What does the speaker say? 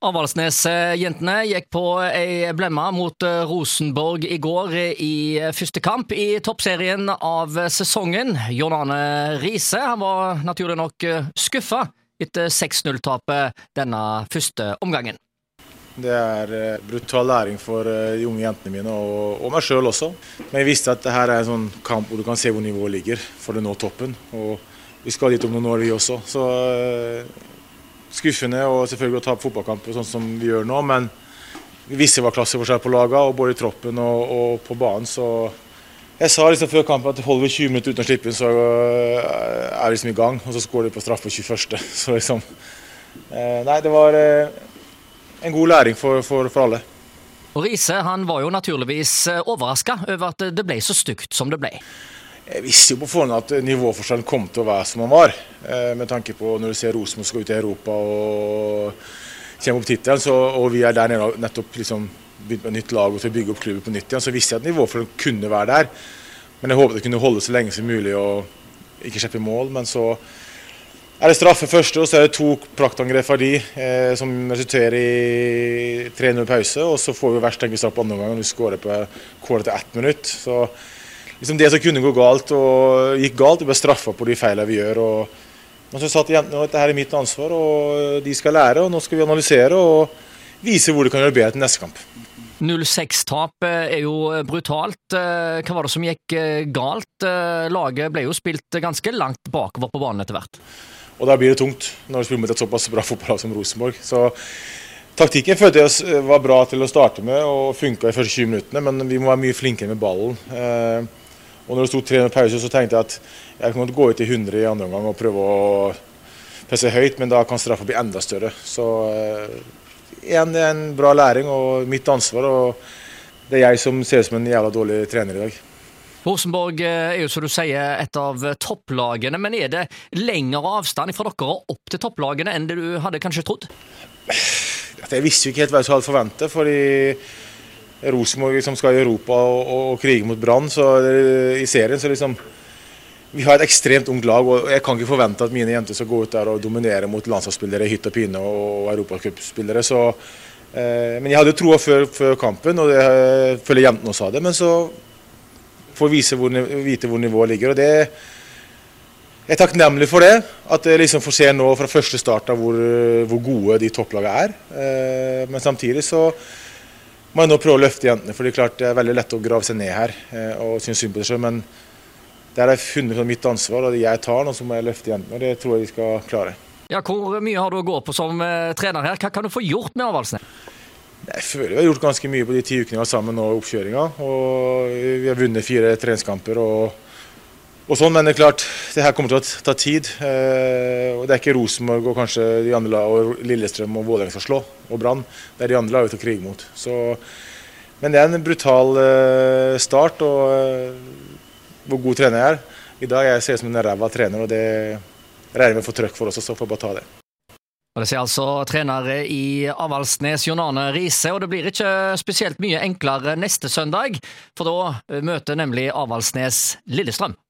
Avaldsnes-jentene gikk på ei blemma mot eh, Rosenborg i går i første kamp i toppserien av sesongen. John Arne Riise var naturlig nok eh, skuffa etter 6-0-tapet denne første omgangen. Det er eh, brutal læring for de unge jentene mine, og meg sjøl også. Men jeg visste at dette er en sånn kamp hvor du kan se hvor nivået ligger for å nå toppen. Og vi skal dit om noen år, vi også. Så skuffende og selvfølgelig å tape fotballkamper sånn som vi gjør nå, men vi visste hva klasseforskjell på lagene, og både i troppen og, og, på banen. så Jeg sa liksom før kampen at holder vi 20 minutter uten å slippe inn, så er vi liksom i gang. Og så skårer de på straff på 21. Så liksom eh, Nei, det var eh, en god læring for, for, for alle. Og Riise han var jo naturligvis eh, overraska over at det ble så stygt som det ble. Jeg visste jo på forhånd at nivåforskjellen kom til å være som den var. Eh, med tanke på når du ser Rosenborg skal ut i Europa og kommer opp tittelen, og vi er der nede nettopp liksom begynt med nytt lag og til å bygge opp klubben på nytt igjen, så visste jeg at nivåforskjellen kunne være der. Men jeg håpet det kunne holde så lenge som mulig og ikke slippe mål. Men så er det straffe første, og så er det to praktangrep fra de eh, som resulterer i 3-0 pause. Og så får vi verst tenkt straff andre omgang, og vi skårer på kålet etter ett minutt. Så liksom det som kunne gå galt, og gikk galt, ble straffa på de feilene vi gjør. og men så sa til jentene at dette er mitt ansvar, og de skal lære. og Nå skal vi analysere og vise hvor de kan gjøre bedre til neste kamp. 0-6-tap er jo brutalt. Eh, hva var det som gikk eh, galt? Eh, laget ble jo spilt ganske langt bakover på banen etter hvert. Og da blir det tungt når du spiller mot et såpass bra fotballag som Rosenborg. Så taktikken følte jeg var bra til å starte med og funka de første 20 minuttene, men vi må være mye flinkere med ballen. Og når det sto 300 pause, så tenkte jeg at jeg kan gå ut i 100 i andre omgang og prøve å presse høyt, men da kan straffa bli enda større. Så eh, igjen, det er en bra læring og mitt ansvar. og Det er jeg som ser ut som en jævla dårlig trener i dag. Rosenborg eh, er jo som du sier et av topplagene, men er det lengre avstand fra dere opp til topplagene enn det du hadde kanskje trodd? Jeg visste jo ikke helt hva jeg hadde forventet. fordi Rosenborg liksom skal i Europa og, og, og krige mot Brann i serien. så liksom vi har et ekstremt ungt lag, og jeg kan ikke forvente at mine jenter skal gå ut der og dominere mot landslagsspillere i hytt og pine og europacupspillere. Eh, men jeg hadde troa før, før, kampen, og det eh, føler jentene også hadde. Men så får vi vite hvor nivået ligger. og det jeg er takknemlig for det. At jeg liksom får se nå fra første start hvor, hvor gode de topplagene er. Eh, men samtidig så må jeg nå prøve å løfte jentene. For det er klart det er veldig lett å grave seg ned her eh, og synes synd på seg sjøl. Men det er funnet mitt ansvar, og jeg tar den, og så må jeg løfte jentene. Og det tror jeg de skal klare. Ja, Hvor mye har du å gå på som uh, trener her? Hva kan du få gjort med Avaldsnes? Jeg føler vi har gjort ganske mye på de ti ukene vi har sammen nå i oppkjøringa. Og vi har vunnet fire treningskamper. og og sånn, Men det er klart, det her kommer til å ta tid. Eh, og Det er ikke Rosenborg og kanskje de andre og Lillestrøm og Vålerenga som slår, og Brann. Det er de andre lagene til å krige mot. Så, men det er en brutal eh, start, og eh, hvor god trener jeg er. I dag jeg ser jeg ut som en ræva trener, og det regner vi med å få trøkk for oss, så får jeg bare ta det. Og Det sier altså trener i Avaldsnes, Jon Arne Riise. Og det blir ikke spesielt mye enklere neste søndag, for da møter nemlig Avaldsnes Lillestrøm.